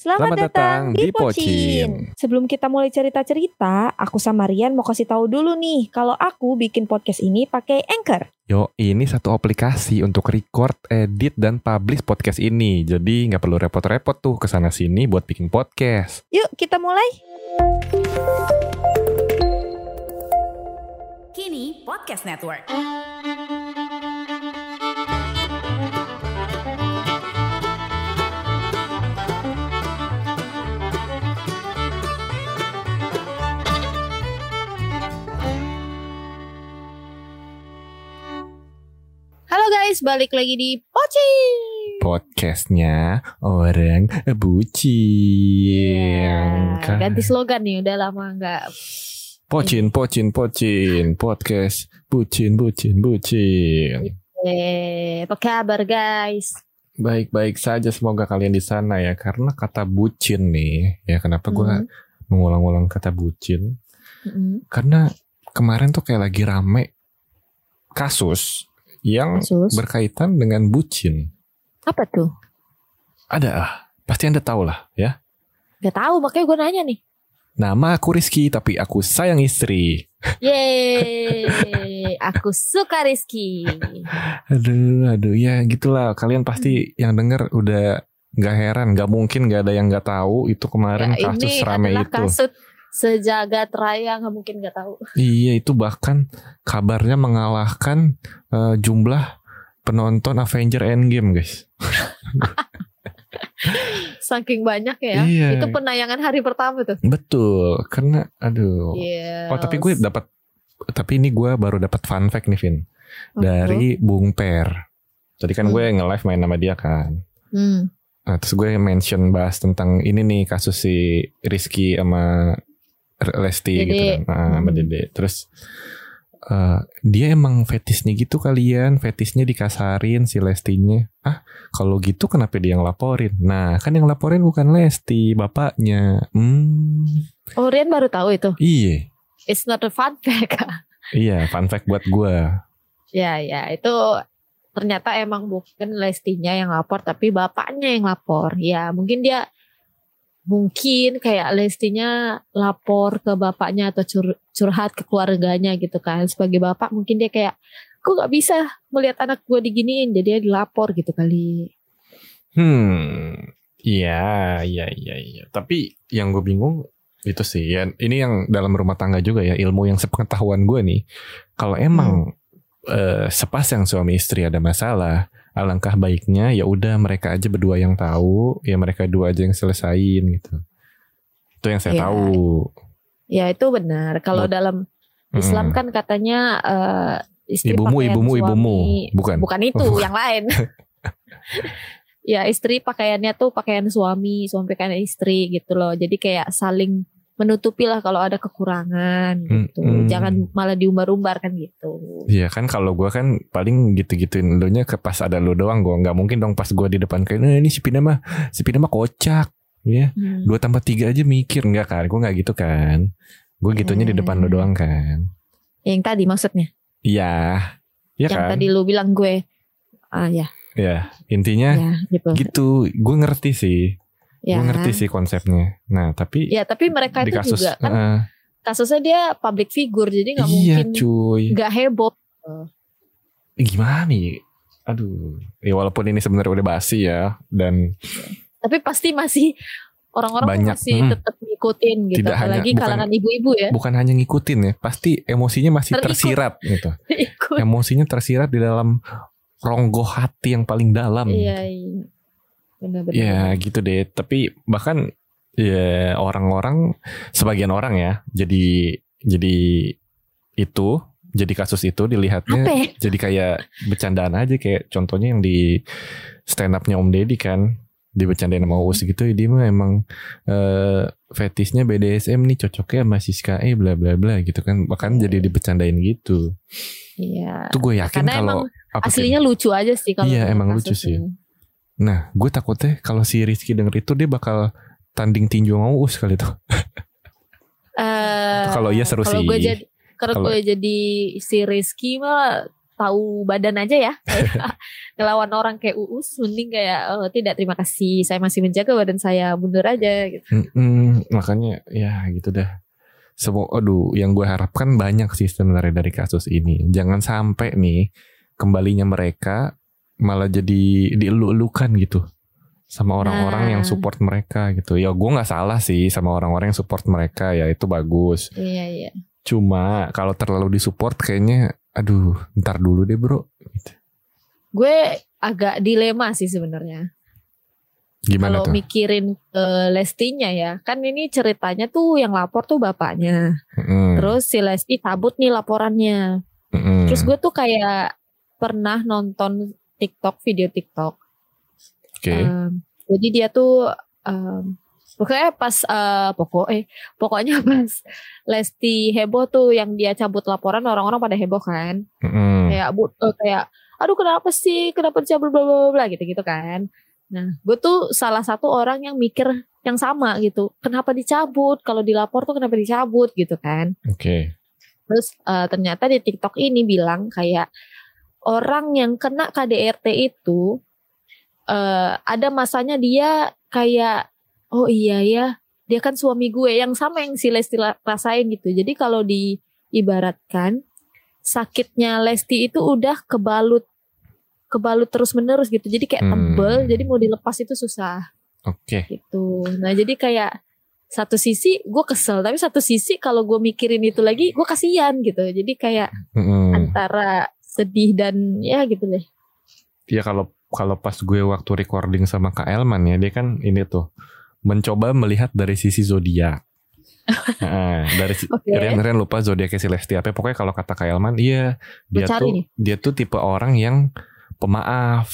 Selamat, datang di Pocin. Sebelum kita mulai cerita-cerita, aku sama Rian mau kasih tahu dulu nih kalau aku bikin podcast ini pakai Anchor. Yo, ini satu aplikasi untuk record, edit, dan publish podcast ini. Jadi nggak perlu repot-repot tuh ke sana sini buat bikin podcast. Yuk kita mulai. Kini Podcast Network. Guys, balik lagi di Pocin. Podcastnya orang bucin. Ya, ganti slogan nih, udah lama nggak. Pocin, pocin, pocin. Podcast bucin, bucin, bucin. Eh, apa kabar guys? Baik-baik saja semoga kalian di sana ya. Karena kata bucin nih, ya kenapa gue Hmm. mengulang-ulang kata bucin? Mm-mm. Karena kemarin tuh kayak lagi rame kasus yang Kasus. berkaitan dengan bucin. Apa tuh? Ada ah, pasti anda tahu lah ya. Gak tahu, makanya gue nanya nih. Nama aku Rizky tapi aku sayang istri. Yeay, aku suka Rizky. Aduh, aduh ya gitulah. Kalian pasti yang denger udah nggak heran, nggak mungkin nggak ada yang nggak tahu itu kemarin Ya, kasus ini rame itu. kasus sejagat raya nggak mungkin nggak tahu. Iya itu bahkan kabarnya mengalahkan eh, jumlah penonton Avenger Endgame guys. Saking banyak ya. Iya. Itu penayangan hari pertama tuh. Betul, karena aduh. Iya. Oh tapi gue dapat, tapi ini gue baru dapat fun fact nih Vin dari Bung Per. Tadi kan Hmm. gue nge-live main sama dia kan. Hmm. Nah, terus gue mention bahas tentang ini nih kasus si Rizky sama Lesti Dede. gitu kan. Nah, sama Hmm. Dede. Terus eh, dia emang fetisnya gitu kalian, fetisnya dikasarin si Lestinya. Ah, kalau gitu kenapa dia yang laporin? Nah, kan yang laporin bukan Lesti, bapaknya. Hmm, Oh Rian baru tahu itu. iya. It's not a fun fact. Iya, fun fact buat gue. ya ya itu ternyata emang bukan Lestinya yang lapor tapi bapaknya yang lapor. Ya mungkin dia mungkin kayak Lestinya lapor ke bapaknya atau cur- curhat ke keluarganya gitu kan sebagai bapak mungkin dia kayak gue gak bisa melihat anak gue diginiin jadi dia dilapor gitu kali Hmm, iya, iya, iya, iya. Tapi yang gue bingung itu sih, ya ini yang dalam rumah tangga juga ya ilmu yang sepengetahuan gue nih. Kalau emang eh, sepasang suami istri ada masalah, alangkah baiknya ya udah mereka aja berdua yang tahu, ya mereka dua aja yang selesain gitu. Itu yang saya Iya. tahu. ya itu benar kalau dalam Islam Mm-mm. kan katanya eh, istri Ibumu, ibumu, suami- ibumu. Bukan. bukan itu yang lain ya istri pakaiannya tuh pakaian suami suami pakaian istri gitu loh jadi kayak saling menutupi lah kalau ada kekurangan gitu. Mm-mm. jangan malah diumbar-umbar kan gitu. Iya kan kalau gue kan paling gitu-gituin lu nya ke pas ada lu doang gue nggak mungkin dong pas gue di depan kayak nah, ini si Pina mah si Pina mah kocak. Ya Hmm. dua tambah tiga aja mikir nggak kan gue nggak gitu kan. Gue gitunya di depan lu Hmm. doang kan. Yang tadi maksudnya? Iya. Iya yang kan? tadi lu bilang gue. Ah ya. Ya intinya ya gitu. gitu. Gue ngerti sih ya gue ngerti sih konsepnya. Nah tapi ya tapi mereka itu kasus juga kan eh, kasusnya dia public figure jadi nggak iya mungkin cuy. nggak heboh. Eh, gimana nih? Aduh. Ya walaupun ini sebenarnya udah basi ya dan tapi pasti masih orang-orang Banyak, masih hmm. tetap ngikutin gitu Tidak hanya- apalagi bukan- kalangan ibu-ibu ya. bukan hanya ngikutin ya pasti emosinya masih Terikut. tersirat gitu. Ikut emosinya tersirat di dalam ronggo hati yang paling dalam. iya iya benar-benar Ya gitu deh. Tapi bahkan ya orang-orang sebagian orang ya jadi jadi itu jadi kasus itu dilihatnya apa ya? jadi kayak bercandaan aja kayak contohnya yang di stand upnya Om Deddy kan dibercandain sama Uus gitu dia mah emang eh, fetisnya BDSM nih cocoknya sama Siska E bla bla bla gitu kan bahkan jadi dibercandain gitu iya tuh gue yakin kalau sih? aslinya lucu aja sih kalau Iya, emang lucu kasusnya. Nah, gue takutnya kalau si Rizky denger itu dia bakal tanding tinju sama Uus kali tuh. Eh, Kalau iya seru sih. gue jadi kalau gue jadi si Rizky mah tahu badan aja ya. Ngelawan orang kayak Uus mending kayak oh, tidak terima kasih saya masih menjaga badan saya mundur aja gitu. Mm-mm, makanya ya gitu dah. Semua, aduh, yang gue harapkan banyak sih sebenarnya dari kasus ini. Jangan sampai nih kembalinya mereka malah jadi dielu-elukan gitu sama orang-orang Nah. yang support mereka gitu. Ya gue nggak salah sih sama orang-orang yang support mereka ya itu bagus. Iya iya. Cuma kalau terlalu disupport kayaknya, aduh, ntar dulu deh bro. Gitu. Gue agak dilema sih sebenarnya. Gimana Kalau tuh? mikirin eh, Lestinya ya, kan ini ceritanya tuh yang lapor tuh bapaknya. Mm-mm, Terus si Lesti cabut nih laporannya. mm-mm. Terus gue tuh kayak pernah nonton TikTok video TikTok. Oke. Em, jadi dia tuh em, pokoknya pas eh pokok eh pokoknya pas Lesti heboh tuh yang dia cabut laporan orang-orang pada heboh kan. Mm-mm. Kayak bu eh, kayak aduh kenapa sih kenapa dicabut bla bla bla gitu-gitu kan. Nah, gue tuh salah satu orang yang mikir yang sama gitu. Kenapa dicabut? Kalau dilapor tuh kenapa dicabut gitu kan? Oke. Terus eh, ternyata di TikTok ini bilang kayak orang yang kena KDRT itu eh, ada masanya dia kayak oh iya ya dia kan suami gue yang sama yang si Lesti rasain gitu. Jadi kalau diibaratkan sakitnya Lesti itu udah kebalut kebalut terus menerus gitu. Jadi kayak Hmm. tebel. Jadi mau dilepas itu susah Oke. gitu. Nah jadi kayak satu sisi gue kesel, tapi satu sisi kalau gue mikirin itu lagi gue kasihan gitu. Jadi kayak Mm-mm. antara sedih dan ya gitu deh. Ya kalau kalau pas gue waktu recording sama Kak Elman ya dia kan ini tuh mencoba melihat dari sisi zodiak. Nah, dari si- Oke. Rian-Rian lupa zodiaknya si Lesti apa pokoknya kalau kata Kak Elman iya dia tuh nih. dia tuh tipe orang yang pemaaf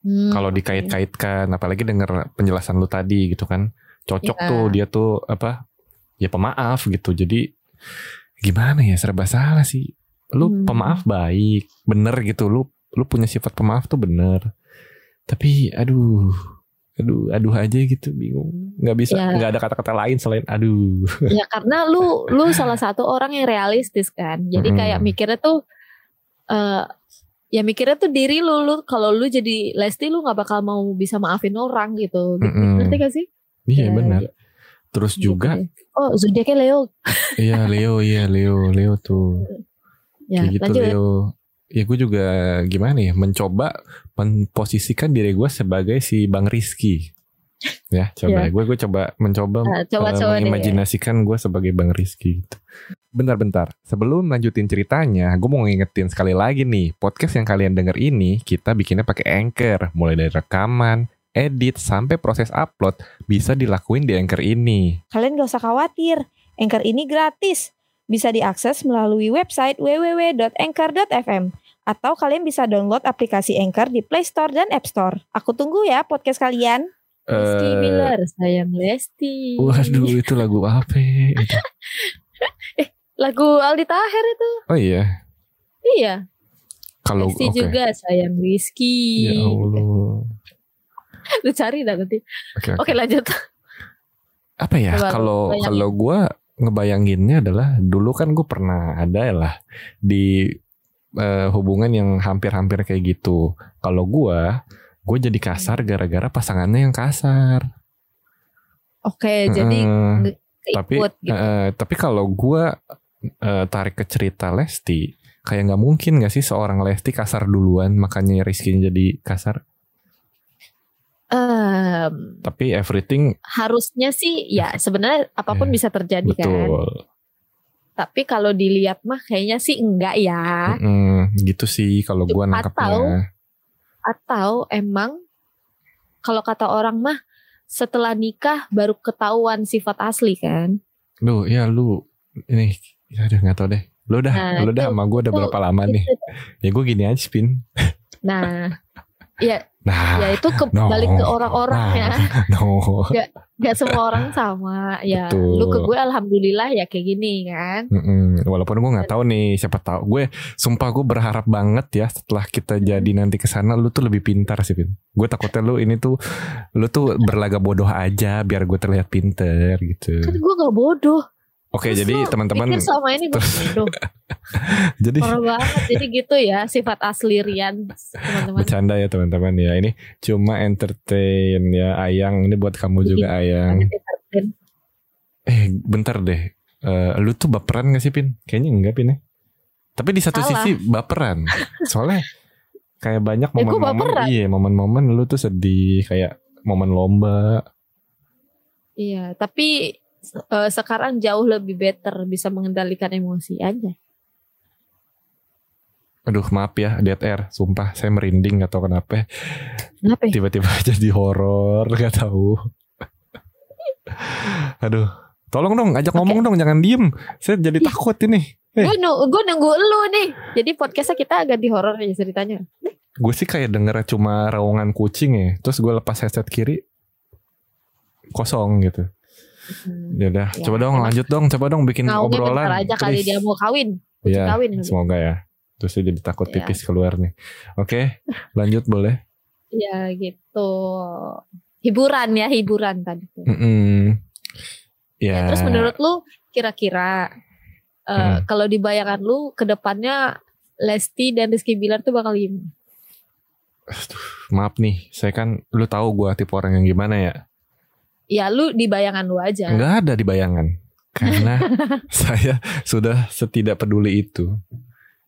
Hmm, kalau dikait-kaitkan apalagi denger penjelasan lu tadi gitu kan cocok Iya. tuh dia tuh apa ya pemaaf gitu jadi gimana ya serba salah sih lu Hmm. pemaaf baik bener gitu lu lu punya sifat pemaaf tuh bener tapi aduh aduh aduh aja gitu bingung nggak bisa Ya. nggak ada kata-kata lain selain aduh Ya karena lu lu salah satu orang yang realistis kan. Jadi Mm-mm. kayak mikirnya tuh eh ya mikirnya tuh diri lu lu kalau lu jadi Lesti lu nggak bakal mau bisa maafin orang gitu. Mm-mm. Ngerti gak sih? iya Ya, benar ya, terus gitu juga. Oh zodiaknya Leo. iya Leo iya Leo Leo tuh Ya kayak gitu lanjut. Leo ya gue juga gimana ya mencoba memposisikan diri gue sebagai si Bang Rizky ya coba Ya. gue gue coba mencoba Nah, coba coba deh. mengimajinasikan gue sebagai Bang Rizky gitu. Bentar-bentar, sebelum lanjutin ceritanya, gue mau ngingetin sekali lagi nih, podcast yang kalian denger ini kita bikinnya pakai Anchor, mulai dari rekaman, edit sampai proses upload bisa dilakuin di Anchor ini. Kalian gak usah khawatir, Anchor ini gratis. Bisa diakses melalui website www.anchor.fm atau kalian bisa download aplikasi Anchor di Play Store dan App Store. Aku tunggu ya podcast kalian. Lesti Eh, Miller, sayang Lesti. Waduh, itu lagu apa? ya? Itu. Lagu Aldi Taher itu. Oh iya, Iya. kalau Lesti oke. juga sayang Rizky. Ya Allah. Lu cari dah nanti. Oke, oke. Oke lanjut. apa ya kalau kalau gue ngebayanginnya adalah dulu kan gue pernah ada lah di eh, hubungan yang hampir-hampir kayak gitu kalau gue gue jadi kasar gara-gara pasangannya yang kasar Oke jadi Heeh. keikut tapi gitu. eh, tapi kalau gue eh, tarik ke cerita Lesti kayak nggak mungkin gak sih seorang Lesti kasar duluan makanya Rizky jadi kasar Em, tapi everything harusnya sih ya sebenarnya apa pun Ya, bisa terjadi kan. betul Tapi kalau dilihat mah kayaknya sih enggak ya. Mm-mm, gitu sih kalau gue Atau- nangkepnya Atau emang kalau kata orang mah setelah nikah baru ketahuan sifat asli kan. Lu ya lu ini ya udah nggak tau deh. Lu udah Nah, lu udah itu- sama gue udah itu- berapa lama nih? Itu- Ya gue gini aja spin. Nah, ya Nah, ya itu kembali no. ke orang-orangnya. no. Gak semua orang sama. Ya, Betul. lu ke gue alhamdulillah ya kayak gini kan. Mm-mm. Walaupun gue nggak tahu nih siapa tahu gue sumpah gue berharap banget ya setelah kita jadi nanti ke sana lu tuh lebih pintar sih Pin. Gue takutnya lu ini tuh lu tuh berlagak bodoh aja biar gue terlihat pinter gitu. Kan gue gak bodoh. Oke, Terus jadi teman-teman selama ini jadi Parah banget. Jadi gitu ya sifat asli Rian teman-teman. bercanda ya teman-teman ya. Ini cuma entertain ya Ayang. Ini buat kamu juga Ayang. Eh, bentar deh. Eh, lu tuh baperan gak sih Pin? Kayaknya enggak Pin ya. Tapi di satu Salah. sisi baperan. Soalnya kayak banyak Ya, gua momen-momen baperan. iya, momen-momen lu tuh sedih kayak momen lomba. Iya, tapi eh, sekarang jauh lebih better bisa mengendalikan emosi aja. Aduh, maaf ya, dead air. Sumpah, saya merinding atau kenapa. Kenapa? ya? Tiba-tiba jadi horor, gak tahu. Aduh, tolong dong, ajak ngomong dong, jangan diem. Saya jadi takut ini. Eh. Gue nunggu, gue nunggu lu nih. Jadi podcastnya kita ganti horor aja ceritanya. Gue sih kayak denger cuma raungan kucing ya. Terus gue lepas headset kiri, kosong gitu. Hmm. Ya udah, Ya, coba dong lanjut dong, coba dong bikin bentar obrolan. aja kali dia mau kawin. Iya, kawin. semoga ya. Terus dia jadi takut Iya. pipis keluar nih. Oke, lanjut boleh. Ya gitu. Hiburan ya, hiburan tadi. tuh. Mm-mm. Ya. Terus menurut lu kira-kira eh, Hmm. kalau di bayangan lu ke depannya Lesti dan Rizky Bilar tuh bakal gimana? maaf nih, saya kan lu tahu gue tipe orang yang gimana ya? Ya lu di bayangan lu aja. Enggak ada di bayangan. Karena saya sudah setidak peduli itu.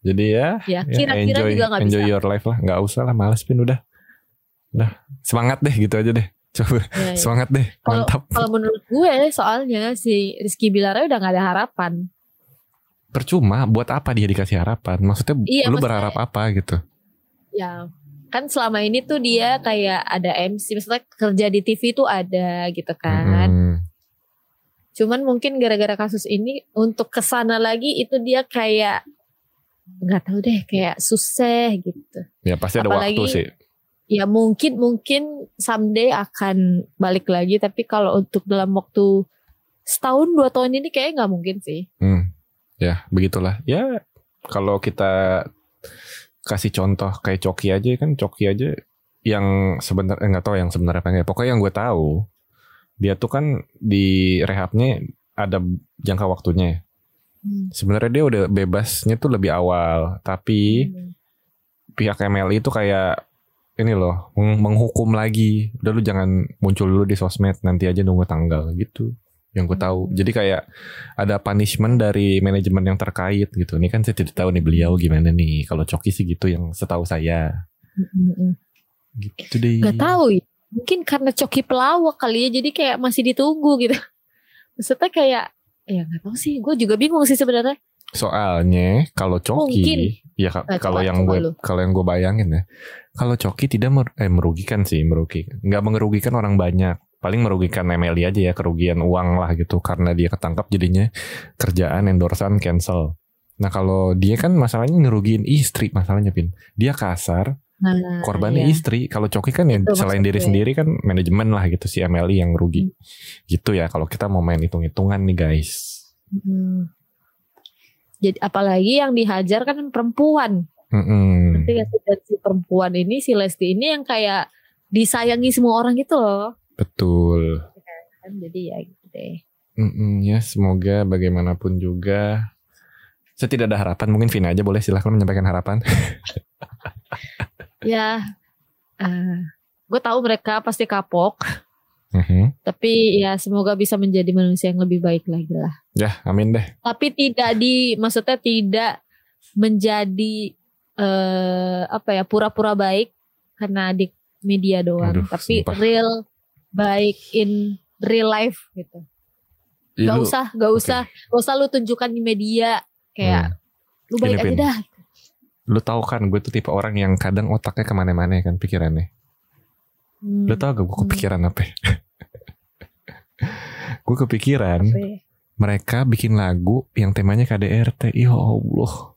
Jadi ya, Ya, ya kira-kira enjoy, juga bisa. enjoy your life lah. Nggak usah lah, males pin udah. Udah, semangat deh gitu aja deh. Coba Ya, ya. semangat deh, mantap. kalau menurut gue soalnya si Rizky Bilar udah nggak ada harapan. Percuma, buat apa dia dikasih harapan? Maksudnya Iya, lu maksudnya- berharap apa gitu? Ya kan selama ini tuh dia kayak ada MC, maksudnya kerja di TV tuh ada gitu kan. Mm-mm. Cuman mungkin gara-gara kasus ini untuk ke sana lagi itu dia kayak nggak tahu deh kayak susah gitu. Ya pasti ada Apalagi- waktu sih. Ya mungkin mungkin someday akan balik lagi tapi kalau untuk dalam waktu setahun dua tahun ini kayak nggak mungkin sih. Hmm. Ya, begitulah. Ya, kalau kita kasih contoh kayak Coki aja kan Coki aja yang sebenarnya eh, nggak tahu yang sebenarnya apa enggak. Pokoknya yang gue tahu dia tuh kan di rehabnya ada jangka waktunya. Hmm. Sebenarnya dia udah bebasnya tuh lebih awal, tapi pihak MLI itu kayak ini loh meng- menghukum lagi. Udah lu jangan muncul dulu di sosmed, nanti aja nunggu tanggal gitu. Yang gue tahu. Jadi kayak ada punishment dari manajemen yang terkait gitu. Ini kan saya tidak tahu nih beliau gimana nih. Kalau Coki sih gitu yang setahu saya. Mm-mm. Gitu deh. Gak tahu ya. Mungkin karena coki pelawak kali ya jadi kayak masih ditunggu gitu. Maksudnya kayak ya nggak tahu sih. Gue juga bingung sih sebenarnya. Soalnya kalau Coki, Mungkin. ya Nah, kalau yang gue kalau yang gue bayangin ya, kalau Coki tidak mer- eh, merugikan sih merugikan, nggak merugikan orang banyak, paling merugikan Emily aja ya kerugian uang lah gitu karena dia ketangkap jadinya kerjaan endorsan cancel. Nah kalau dia kan masalahnya ngerugiin istri masalahnya pin, dia kasar, Nah, korbannya iya. istri. Kalau Coki kan ya Itu selain diri gue. sendiri kan manajemen lah gitu si Emily yang rugi, gitu ya. Kalau kita mau main hitung-hitungan nih guys. Hmm. Jadi apalagi yang dihajar kan perempuan. Sih dan si perempuan ini si Lesti ini yang kayak disayangi semua orang gitu loh. Betul. Kan jadi ya gitu deh. Mm-mm, ya semoga bagaimanapun juga saya tidak ada harapan mungkin Vina aja boleh silahkan menyampaikan harapan Ya, gue tahu mereka pasti kapok, Mhm. tapi ya semoga bisa menjadi manusia yang lebih baik lagi lah. ya amin deh Tapi tidak di, maksudnya tidak menjadi eh apa ya pura-pura baik karena di media doang, Aduh, tapi sumpah. real baik in real life gitu. Ih, Gak lu- usah, gak usah, gak usah lu tunjukkan di media kayak lu baik Gini, aja Pin. dah. lu tahu kan gue tuh tipe orang yang kadang otaknya ke mana-mana kan pikirannya Hmm, lu tahu gak gue kepikiran apa gue kepikiran apa ya? mereka bikin lagu yang temanya KDRT ya Allah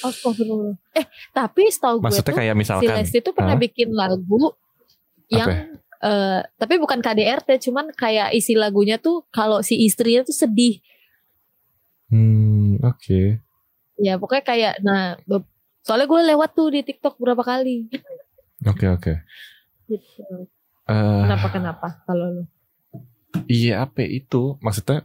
Astagfirullah. Eh, tapi setahu gue maksudnya tuh kayak si misalkan Lesti tuh pernah Hah? bikin lagu yang eh tapi bukan KDRT, cuman kayak isi lagunya tuh kalau si istrinya tuh sedih. hmm oke Ya pokoknya kayak nah soalnya gue lewat tuh di TikTok berapa kali. oke oke Gitu. Eh, Kenapa kenapa kalau lu? Iya apa itu maksudnya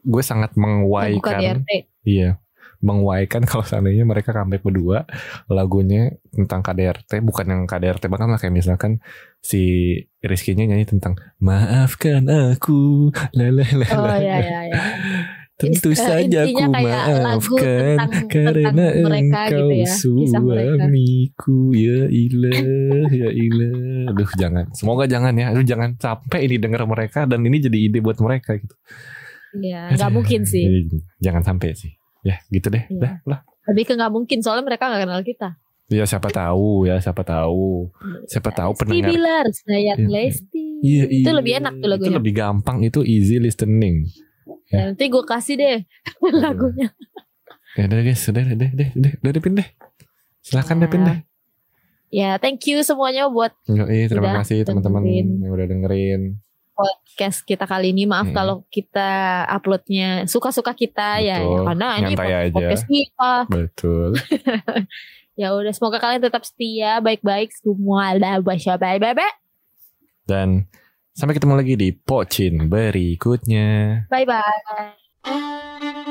gue sangat menguaikan. Iya, menguaikan kalau seandainya mereka comeback berdua lagunya tentang KDRT, bukan yang KDRT banget lah kayak misalkan si Rizky-nya nyanyi tentang maafkan aku, lele. Oh ya ya ya. Tentu Is- saja intinya ku kayak lagu maafkan tentang- karena tentang mereka engkau gitu ya, suamiku ya ilah ya ilah. Aduh jangan, semoga jangan ya, aduh jangan sampai ini denger mereka dan ini jadi ide buat mereka gitu. Iya, nggak mungkin sih. Jangan sampai sih. Ya gitu deh, Iya. dah lah. Lebih ke nggak mungkin soalnya mereka nggak kenal kita. Ya siapa tahu ya siapa tahu. Siapa tahu Lesti pendengar. Bilar, sayang Iya. Lesti. Iya, Itu iya. lebih enak tuh Itu lagunya. lebih gampang itu easy listening. Ya, nanti gue kasih deh lagunya. Ya udah guys, udah udah udah udah udah deh, deh. Silakan deh Pin deh. Ya, thank you semuanya buat Yoi, terima Udah kasih teman-teman yang udah dengerin. Podcast kita kali ini. Maaf Hmm. kalau kita uploadnya suka-suka kita ya, ya. Betul. Karena ini podcast kita. Betul. Ya udah, semoga kalian tetap setia, baik-baik semua. Dah, bye bye. Dan sampai ketemu lagi di Pocin berikutnya. Bye bye.